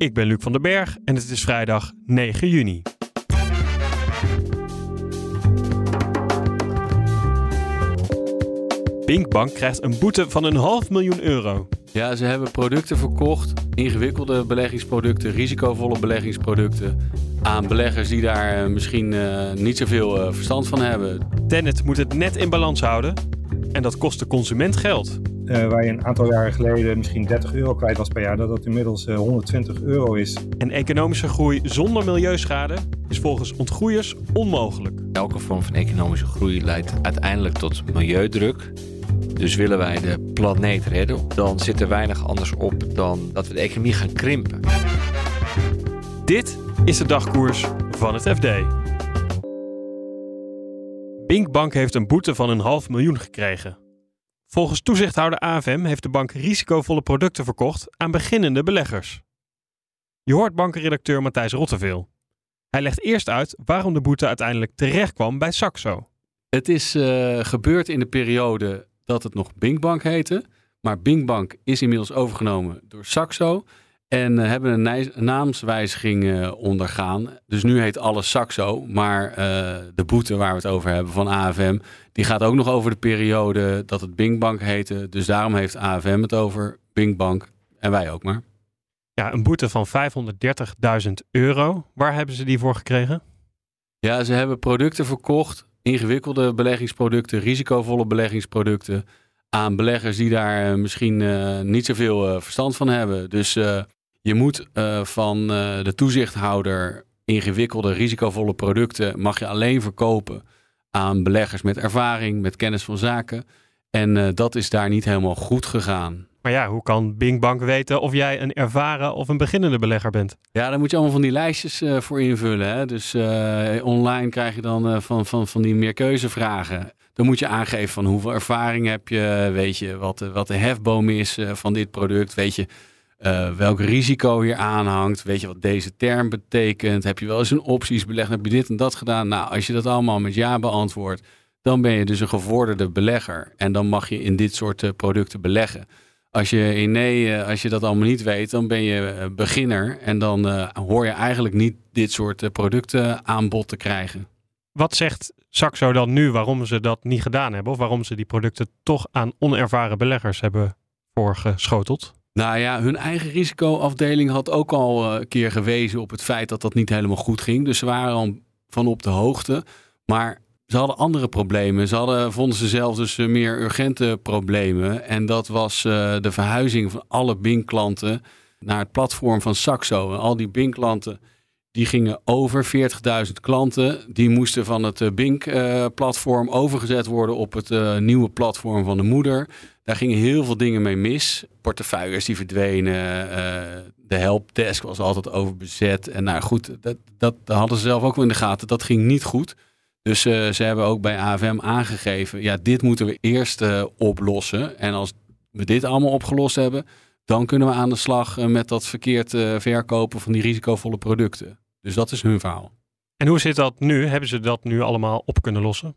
Ik ben Luc van den Berg en het is vrijdag 9 juni. Pinkbank krijgt een boete van een half miljoen euro. Ja, ze hebben producten verkocht, ingewikkelde beleggingsproducten, risicovolle beleggingsproducten, aan beleggers die daar eh, misschien uh, niet zoveel uh, verstand van hebben. Tennet moet het net in balans houden en dat kost de consument geld. Uh, waar je een aantal jaren geleden misschien 30 euro kwijt was per jaar, dat dat inmiddels 120 euro is. En economische groei zonder milieuschade is volgens ontgroeiers onmogelijk. Elke vorm van economische groei leidt uiteindelijk tot milieudruk. Dus willen wij de planeet redden, dan zit er weinig anders op dan dat we de economie gaan krimpen. Dit is de dagkoers van het FD. Binkbank heeft een boete van een half miljoen gekregen. Volgens toezichthouder AFM heeft de bank risicovolle producten verkocht aan beginnende beleggers. Je hoort bankenredacteur Matthijs Rotteveel. Hij legt eerst uit waarom de boete uiteindelijk terecht kwam bij Saxo. Het is uh, gebeurd in de periode dat het nog Binkbank heette. Maar Binkbank is inmiddels overgenomen door Saxo. En uh, hebben een naamswijziging uh, ondergaan. Dus nu heet alles Saxo. Maar uh, de boete waar we het over hebben van AFM... die gaat ook nog over de periode dat het Binkbank heette. Dus daarom heeft AFM het over Binkbank. En wij ook maar. Ja, een boete van 530.000 euro. Waar hebben ze die voor gekregen? Ja, ze hebben producten verkocht ingewikkelde beleggingsproducten, risicovolle beleggingsproducten aan beleggers die daar misschien uh, niet zoveel uh, verstand van hebben. Dus uh, je moet van de toezichthouder ingewikkelde, risicovolle producten mag je alleen verkopen aan beleggers met ervaring, met kennis van zaken. En dat is daar niet helemaal goed gegaan. Maar ja, hoe kan Bing Bank weten of jij een ervaren of een beginnende belegger bent? Ja, daar moet je allemaal van die lijstjes uh, voor invullen. Hè? Dus uh, online krijg je dan uh, van, van, van die meerkeuzevragen. Dan moet je aangeven van hoeveel ervaring heb je, weet je wat, de, wat de hefboom is van dit product, weet je welk risico hier aanhangt, weet je wat deze term betekent, heb je wel eens een opties belegd, heb je dit en dat gedaan. Nou, als je dat allemaal met ja beantwoordt, dan ben je dus een gevorderde belegger en dan mag je in dit soort producten beleggen. Als je in nee, als je dat allemaal niet weet, dan ben je beginner. En dan hoor je eigenlijk niet dit soort producten aanbod te krijgen. Wat zegt Saxo dan nu waarom ze dat niet gedaan hebben? Of waarom ze die producten toch aan onervaren beleggers hebben voorgeschoteld? Nou ja, hun eigen risicoafdeling had ook al een keer gewezen op het feit dat dat niet helemaal goed ging. Dus ze waren al van op de hoogte. Maar ze hadden andere problemen. Ze hadden, vonden ze zelf dus meer urgente problemen. En dat was uh, de verhuizing van alle Bing-klanten naar het platform van Saxo. En al die Bing-klanten die gingen over, 40.000 klanten. Die moesten van het Bing-platform uh, overgezet worden op het nieuwe platform van de moeder. Daar gingen heel veel dingen mee mis. Portefeuilles die verdwenen. de helpdesk was altijd overbezet. En nou goed, dat, dat hadden ze zelf ook wel in de gaten. Dat ging niet goed. Dus uh, ze hebben ook bij AFM aangegeven, ja, dit moeten we eerst uh, oplossen. En als we dit allemaal opgelost hebben, dan kunnen we aan de slag met dat verkeerd verkopen van die risicovolle producten. Dus dat is hun verhaal. En hoe zit dat nu? Hebben ze dat nu allemaal op kunnen lossen?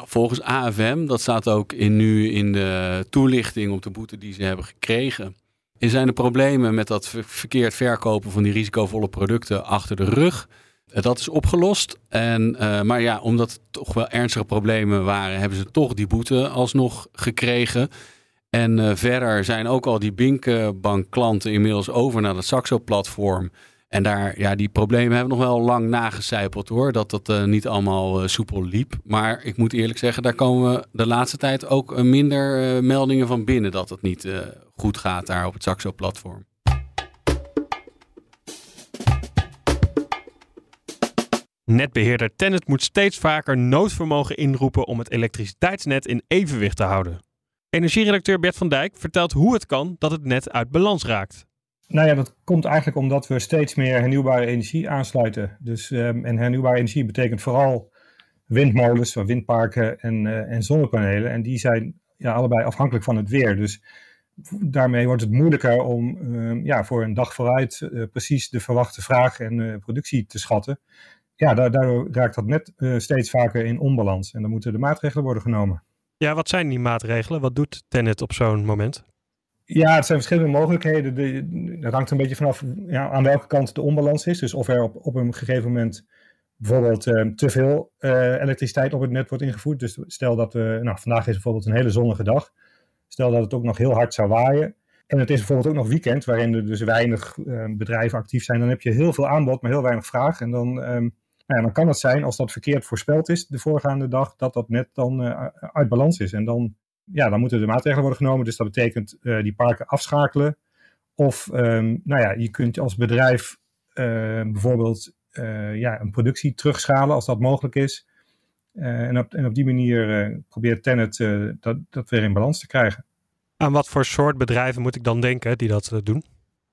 Nou, volgens AFM, dat staat ook in, nu in de toelichting op de boete die ze hebben gekregen. Zijn de problemen met dat verkeerd verkopen van die risicovolle producten achter de rug. Dat is opgelost. En, uh, maar ja, omdat het toch wel ernstige problemen waren, hebben ze toch die boete alsnog gekregen. En uh, verder zijn ook al die Binkbank klanten inmiddels over naar het Saxo-platform. En daar, ja, die problemen hebben nog wel lang nagecijpeld hoor. Dat dat uh, niet allemaal soepel liep. Maar ik moet eerlijk zeggen, daar komen we de laatste tijd ook minder meldingen van binnen dat het niet goed gaat daar op het Saxo-platform. Netbeheerder Tennet moet steeds vaker noodvermogen inroepen om het elektriciteitsnet in evenwicht te houden. Energieredacteur Bert van Dijk vertelt hoe het kan dat het net uit balans raakt. Nou ja, dat komt eigenlijk omdat we steeds meer hernieuwbare energie aansluiten. Dus, um, en hernieuwbare energie betekent vooral windmolens, windparken en, uh, en zonnepanelen. En die zijn ja, allebei afhankelijk van het weer. Dus daarmee wordt het moeilijker om uh, ja, voor een dag vooruit uh, precies de verwachte vraag en uh, productie te schatten. Ja, daardoor raakt dat net steeds vaker in onbalans. En dan moeten de maatregelen worden genomen. Ja, wat zijn die maatregelen? Wat doet Tennet op zo'n moment? Ja, het zijn verschillende mogelijkheden. De, dat hangt een beetje vanaf ja, aan welke kant de onbalans is. Dus of er op, op een gegeven moment bijvoorbeeld te veel elektriciteit op het net wordt ingevoerd. Dus stel dat we, nou, vandaag is bijvoorbeeld een hele zonnige dag. Stel dat het ook nog heel hard zou waaien. En het is bijvoorbeeld ook nog weekend, waarin er dus weinig bedrijven actief zijn. Dan heb je heel veel aanbod, maar heel weinig vraag. En dan, nou ja, dan kan het zijn, als dat verkeerd voorspeld is de voorgaande dag, dat dat net dan uit balans is. En dan, ja, dan moeten de maatregelen worden genomen. Dus dat betekent uh, die parken afschakelen. Of um, nou ja, je kunt als bedrijf bijvoorbeeld ja, een productie terugschalen als dat mogelijk is. Uh, en, op, en op die manier probeert Tenet dat, dat weer in balans te krijgen. Aan wat voor soort bedrijven moet ik dan denken die dat doen?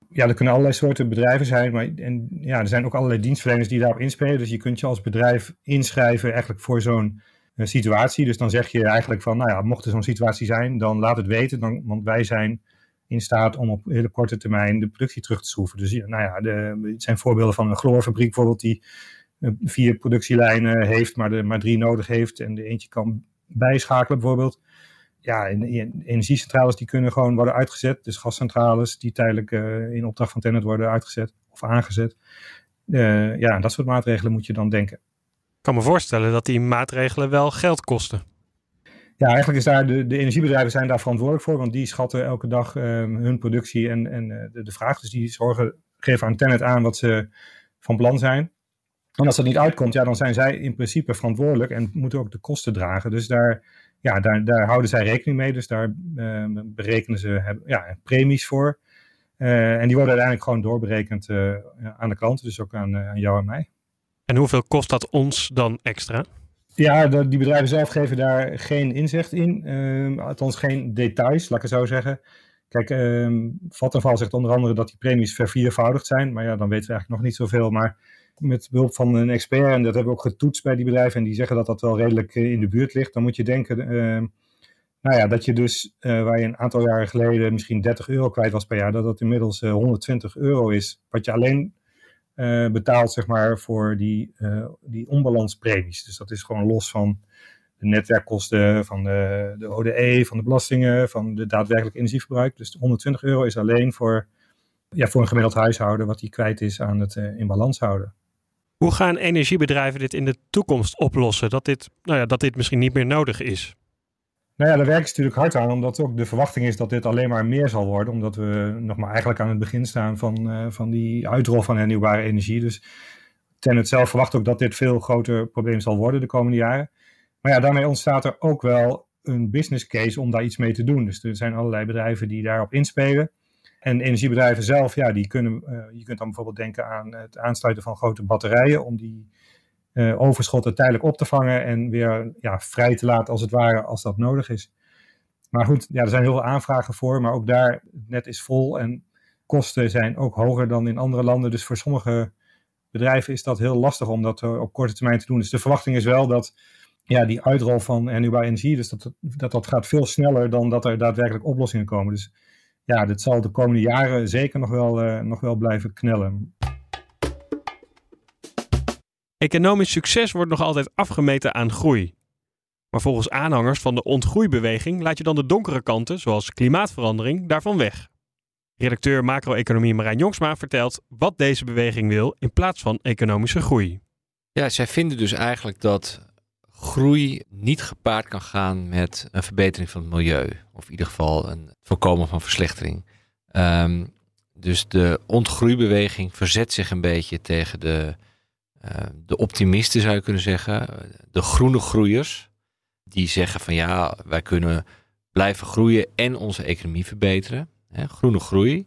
Ja, er kunnen allerlei soorten bedrijven zijn. Maar en, ja, er zijn ook allerlei dienstverleners die daarop inspelen. Dus je kunt je als bedrijf inschrijven eigenlijk voor zo'n situatie. Dus dan zeg je eigenlijk van, nou ja, mocht er zo'n situatie zijn, dan laat het weten. Dan, want wij zijn in staat om op hele korte termijn de productie terug te schroeven. Dus nou ja, de, het zijn voorbeelden van een chloorfabriek bijvoorbeeld die vier productielijnen heeft, maar, de, maar drie nodig heeft en de eentje kan bijschakelen bijvoorbeeld. Ja, energiecentrales die kunnen gewoon worden uitgezet. Dus gascentrales die tijdelijk uh, in opdracht van Tennet worden uitgezet of aangezet. Uh, ja, dat soort maatregelen moet je dan denken. Kan me voorstellen dat die maatregelen wel geld kosten. Ja, eigenlijk is daar de, de energiebedrijven zijn daar verantwoordelijk voor, want die schatten elke dag uh, hun productie en, en de, de vraag. Dus die zorgen, geven aan Tennet aan wat ze van plan zijn. En als dat niet uitkomt, ja, dan zijn zij in principe verantwoordelijk en moeten ook de kosten dragen. Dus daar, ja, daar, daar houden zij rekening mee. Dus daar uh, berekenen ze ja, premies voor. Uh, en die worden uiteindelijk gewoon doorberekend uh, aan de klanten, dus ook aan, aan, jou en mij. En hoeveel kost dat ons dan extra? Ja, die bedrijven zelf geven daar geen inzicht in. Ehm, althans, geen details, laat ik het zo zeggen. Kijk, um, Vattenfall zegt onder andere dat die premies verviervoudigd zijn. Maar ja, dan weten we eigenlijk nog niet zoveel. Maar met behulp van een expert, en dat hebben we ook getoetst bij die bedrijven, en die zeggen dat dat wel redelijk eh, in de buurt ligt, dan moet je denken, uh, nou ja, dat je dus, uh, waar je een aantal jaren geleden misschien 30 euro kwijt was per jaar, dat dat inmiddels 120 euro is, wat je alleen betaalt, zeg maar, voor die, die onbalanspremies. Dus dat is gewoon los van de netwerkkosten, van de, de ODE, van de belastingen, van de daadwerkelijk energieverbruik. Dus 120 euro is alleen voor, ja, voor een gemiddeld huishouden wat die kwijt is aan het in balans houden. Hoe gaan energiebedrijven dit in de toekomst oplossen? Dat dit, nou ja, dat dit misschien niet meer nodig is? Nou ja, daar werken ze natuurlijk hard aan, omdat ook de verwachting is dat dit alleen maar meer zal worden. Omdat we nog maar eigenlijk aan het begin staan van, uh, van die uitrol van hernieuwbare energie. Dus Tennet zelf verwacht ook dat dit veel groter probleem zal worden de komende jaren. Maar ja, daarmee ontstaat er ook wel een business case om daar iets mee te doen. Dus er zijn allerlei bedrijven die daarop inspelen. En energiebedrijven zelf, ja, die kunnen, uh, je kunt dan bijvoorbeeld denken aan het aansluiten van grote batterijen om die uh, overschotten tijdelijk op te vangen en weer ja, vrij te laten als het ware als dat nodig is. Maar goed, ja, er zijn heel veel aanvragen voor, maar ook daar, het net is vol en kosten zijn ook hoger dan in andere landen. Dus voor sommige bedrijven is dat heel lastig om dat op korte termijn te doen. Dus de verwachting is wel dat ja, die uitrol van hernieuwbare energie, dus dat, dat dat gaat veel sneller dan dat er daadwerkelijk oplossingen komen. Dus ja, dit zal de komende jaren zeker nog wel, uh, nog wel blijven knellen. Economisch succes wordt nog altijd afgemeten aan groei. Maar volgens aanhangers van de ontgroeibeweging laat je dan de donkere kanten, zoals klimaatverandering, daarvan weg. Redacteur macro-economie Marijn Jongsma vertelt wat deze beweging wil in plaats van economische groei. Ja, zij vinden dus eigenlijk dat groei niet gepaard kan gaan met een verbetering van het milieu. Of in ieder geval een voorkomen van verslechtering. Um, dus de ontgroeibeweging verzet zich een beetje tegen de, de optimisten, zou je kunnen zeggen. De groene groeiers. Die zeggen van ja, wij kunnen blijven groeien en onze economie verbeteren. Hè, groene groei.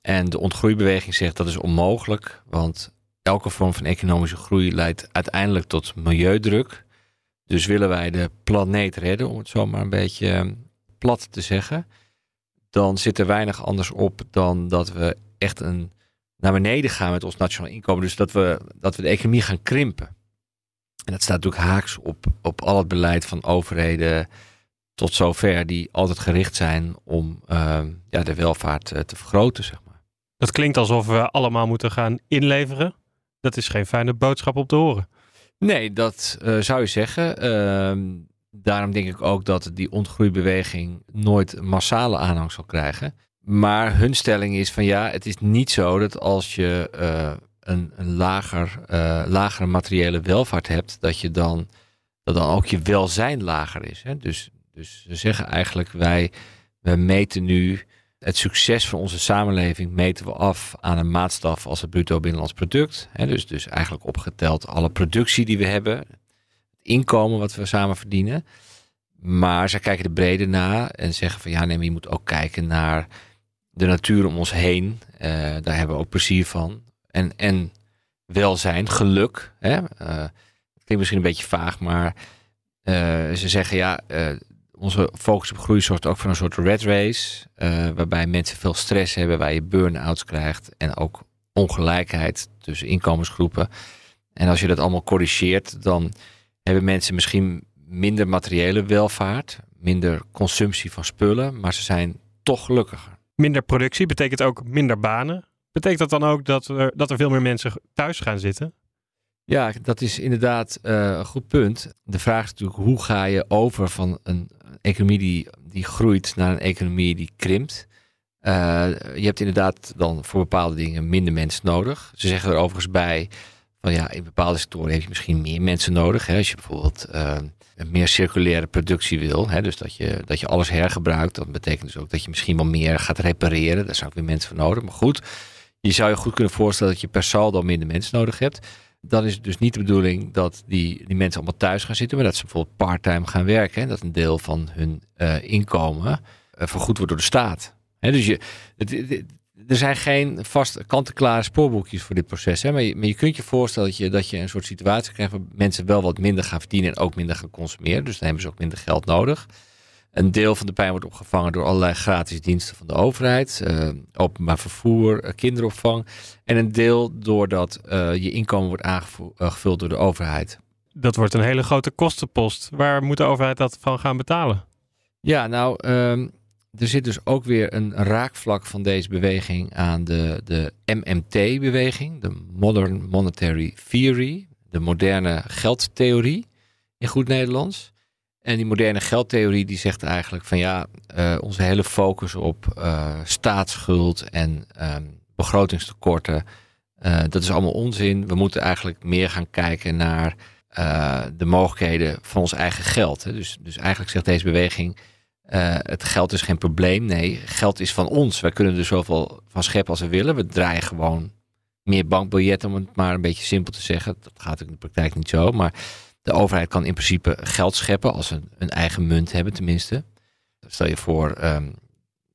En de ontgroeibeweging zegt dat is onmogelijk, want elke vorm van economische groei leidt uiteindelijk tot milieudruk. Dus willen wij de planeet redden, om het zo maar een beetje ehm, plat te zeggen, dan zit er weinig anders op dan dat we echt een, naar beneden gaan met ons nationaal inkomen. Dus dat we, dat we de economie gaan krimpen. En dat staat natuurlijk haaks op, op al het beleid van overheden tot zover, die altijd gericht zijn om uh, ja, de welvaart uh, te vergroten. Zeg maar. Dat klinkt alsof we allemaal moeten gaan inleveren. Dat is geen fijne boodschap om te horen. Nee, dat uh, zou je zeggen. Ehm, daarom denk ik ook dat die ontgroeibeweging nooit massale aanhang zal krijgen. Maar hun stelling is van ja, het is niet zo dat als je uh, een, lager, uh, lagere materiële welvaart hebt, dat je dan, dat dan ook je welzijn lager is. Hè? Dus, dus ze zeggen eigenlijk wij, wij meten nu het succes van onze samenleving meten we af aan een maatstaf als het bruto binnenlands product. Hè? Dus, dus eigenlijk opgeteld alle productie die we hebben, het inkomen wat we samen verdienen. Maar ze kijken de brede na en zeggen van ja, nee, maar je moet ook kijken naar de natuur om ons heen. Uh, daar hebben we ook plezier van. En, en welzijn, geluk. Hè? Uh, klinkt misschien een beetje vaag, maar uh, ze zeggen ja, onze focus op groei zorgt ook voor een soort red race. waarbij mensen veel stress hebben, waar je burn-outs krijgt. En ook ongelijkheid tussen inkomensgroepen. En als je dat allemaal corrigeert, dan hebben mensen misschien minder materiële welvaart, minder consumptie van spullen, maar ze zijn toch gelukkiger. Minder productie betekent ook minder banen. Betekent dat dan ook dat er, dat er veel meer mensen thuis gaan zitten? Ja, dat is inderdaad uh, een goed punt. De vraag is natuurlijk hoe ga je over van een economie die, die groeit naar een economie die krimpt. Uh, je hebt inderdaad dan voor bepaalde dingen minder mensen nodig. Ze zeggen er overigens bij van ja, in bepaalde sectoren heb je misschien meer mensen nodig. Hè? Als je bijvoorbeeld uh, een meer circulaire productie wil, hè? dus dat je, dat je alles hergebruikt, dat betekent dus ook dat je misschien wel meer gaat repareren. Daar zou ik weer mensen voor nodig. Maar goed, je zou je goed kunnen voorstellen dat je per saldo minder mensen nodig hebt. Dan is het dus niet de bedoeling dat die, die mensen allemaal thuis gaan zitten, maar dat ze bijvoorbeeld parttime gaan werken. En dat een deel van hun uh, inkomen uh, vergoed wordt door de staat. Dus je, het, er zijn geen vast kant-en-klare spoorboekjes voor dit proces. Hè? Maar, je, maar je kunt je voorstellen dat je, dat je een soort situatie krijgt waar mensen wel wat minder gaan verdienen en ook minder gaan consumeren. Dus dan hebben ze ook minder geld nodig. Een deel van de pijn wordt opgevangen door allerlei gratis diensten van de overheid. Uh, openbaar vervoer, uh, kinderopvang. En een deel doordat uh, je inkomen wordt aangevuld door de overheid. Dat wordt een hele grote kostenpost. Waar moet de overheid dat van gaan betalen? Ja, nou, um, er zit dus ook weer een raakvlak van deze beweging aan de, de MMT-beweging, de Modern Monetary Theory, de moderne geldtheorie in goed Nederlands. En die moderne geldtheorie die zegt eigenlijk van ja, uh, onze hele focus op uh, staatsschuld en um, begrotingstekorten, uh, dat is allemaal onzin. We moeten eigenlijk meer gaan kijken naar de mogelijkheden van ons eigen geld. Hè. Dus, dus eigenlijk zegt deze beweging, uh, het geld is geen probleem. Nee, geld is van ons. Wij kunnen er zoveel van scheppen als we willen. We draaien gewoon meer bankbiljetten, om het maar een beetje simpel te zeggen. Dat gaat in de praktijk niet zo. Maar de overheid kan in principe geld scheppen als ze een eigen munt hebben, tenminste. Stel je voor, um,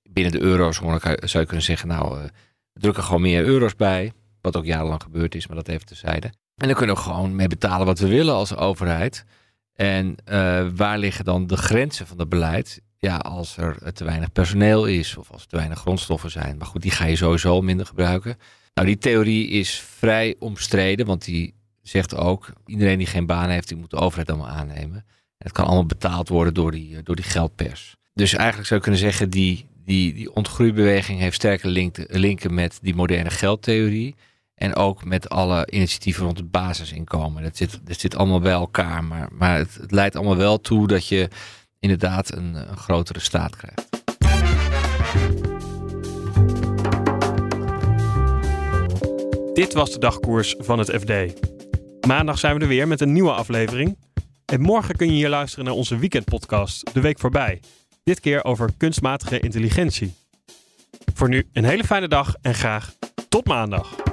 binnen de eurozone zou je kunnen zeggen, nou, uh, we drukken gewoon meer euro's bij. Wat ook jarenlang gebeurd is, maar dat even tezijde. En dan kunnen we gewoon mee betalen wat we willen als overheid. En uh, waar liggen dan de grenzen van het beleid? Ja, als er te weinig personeel is of als er te weinig grondstoffen zijn. Maar goed, die ga je sowieso minder gebruiken. Nou, die theorie is vrij omstreden, want die zegt ook, iedereen die geen baan heeft, die moet de overheid allemaal aannemen. En het kan allemaal betaald worden door die, door die geldpers. Dus eigenlijk zou je kunnen zeggen, die, die, die ontgroeibeweging heeft sterke link, linken met die moderne geldtheorie. En ook met alle initiatieven rond het basisinkomen. Dat zit, dat zit allemaal bij elkaar. Maar, maar het leidt allemaal wel toe dat je inderdaad een, een grotere staat krijgt. Dit was de dagkoers van het FD. Maandag zijn we er weer met een nieuwe aflevering. En morgen kun je hier luisteren naar onze weekendpodcast De Week Voorbij. Dit keer over kunstmatige intelligentie. Voor nu een hele fijne dag en graag tot maandag.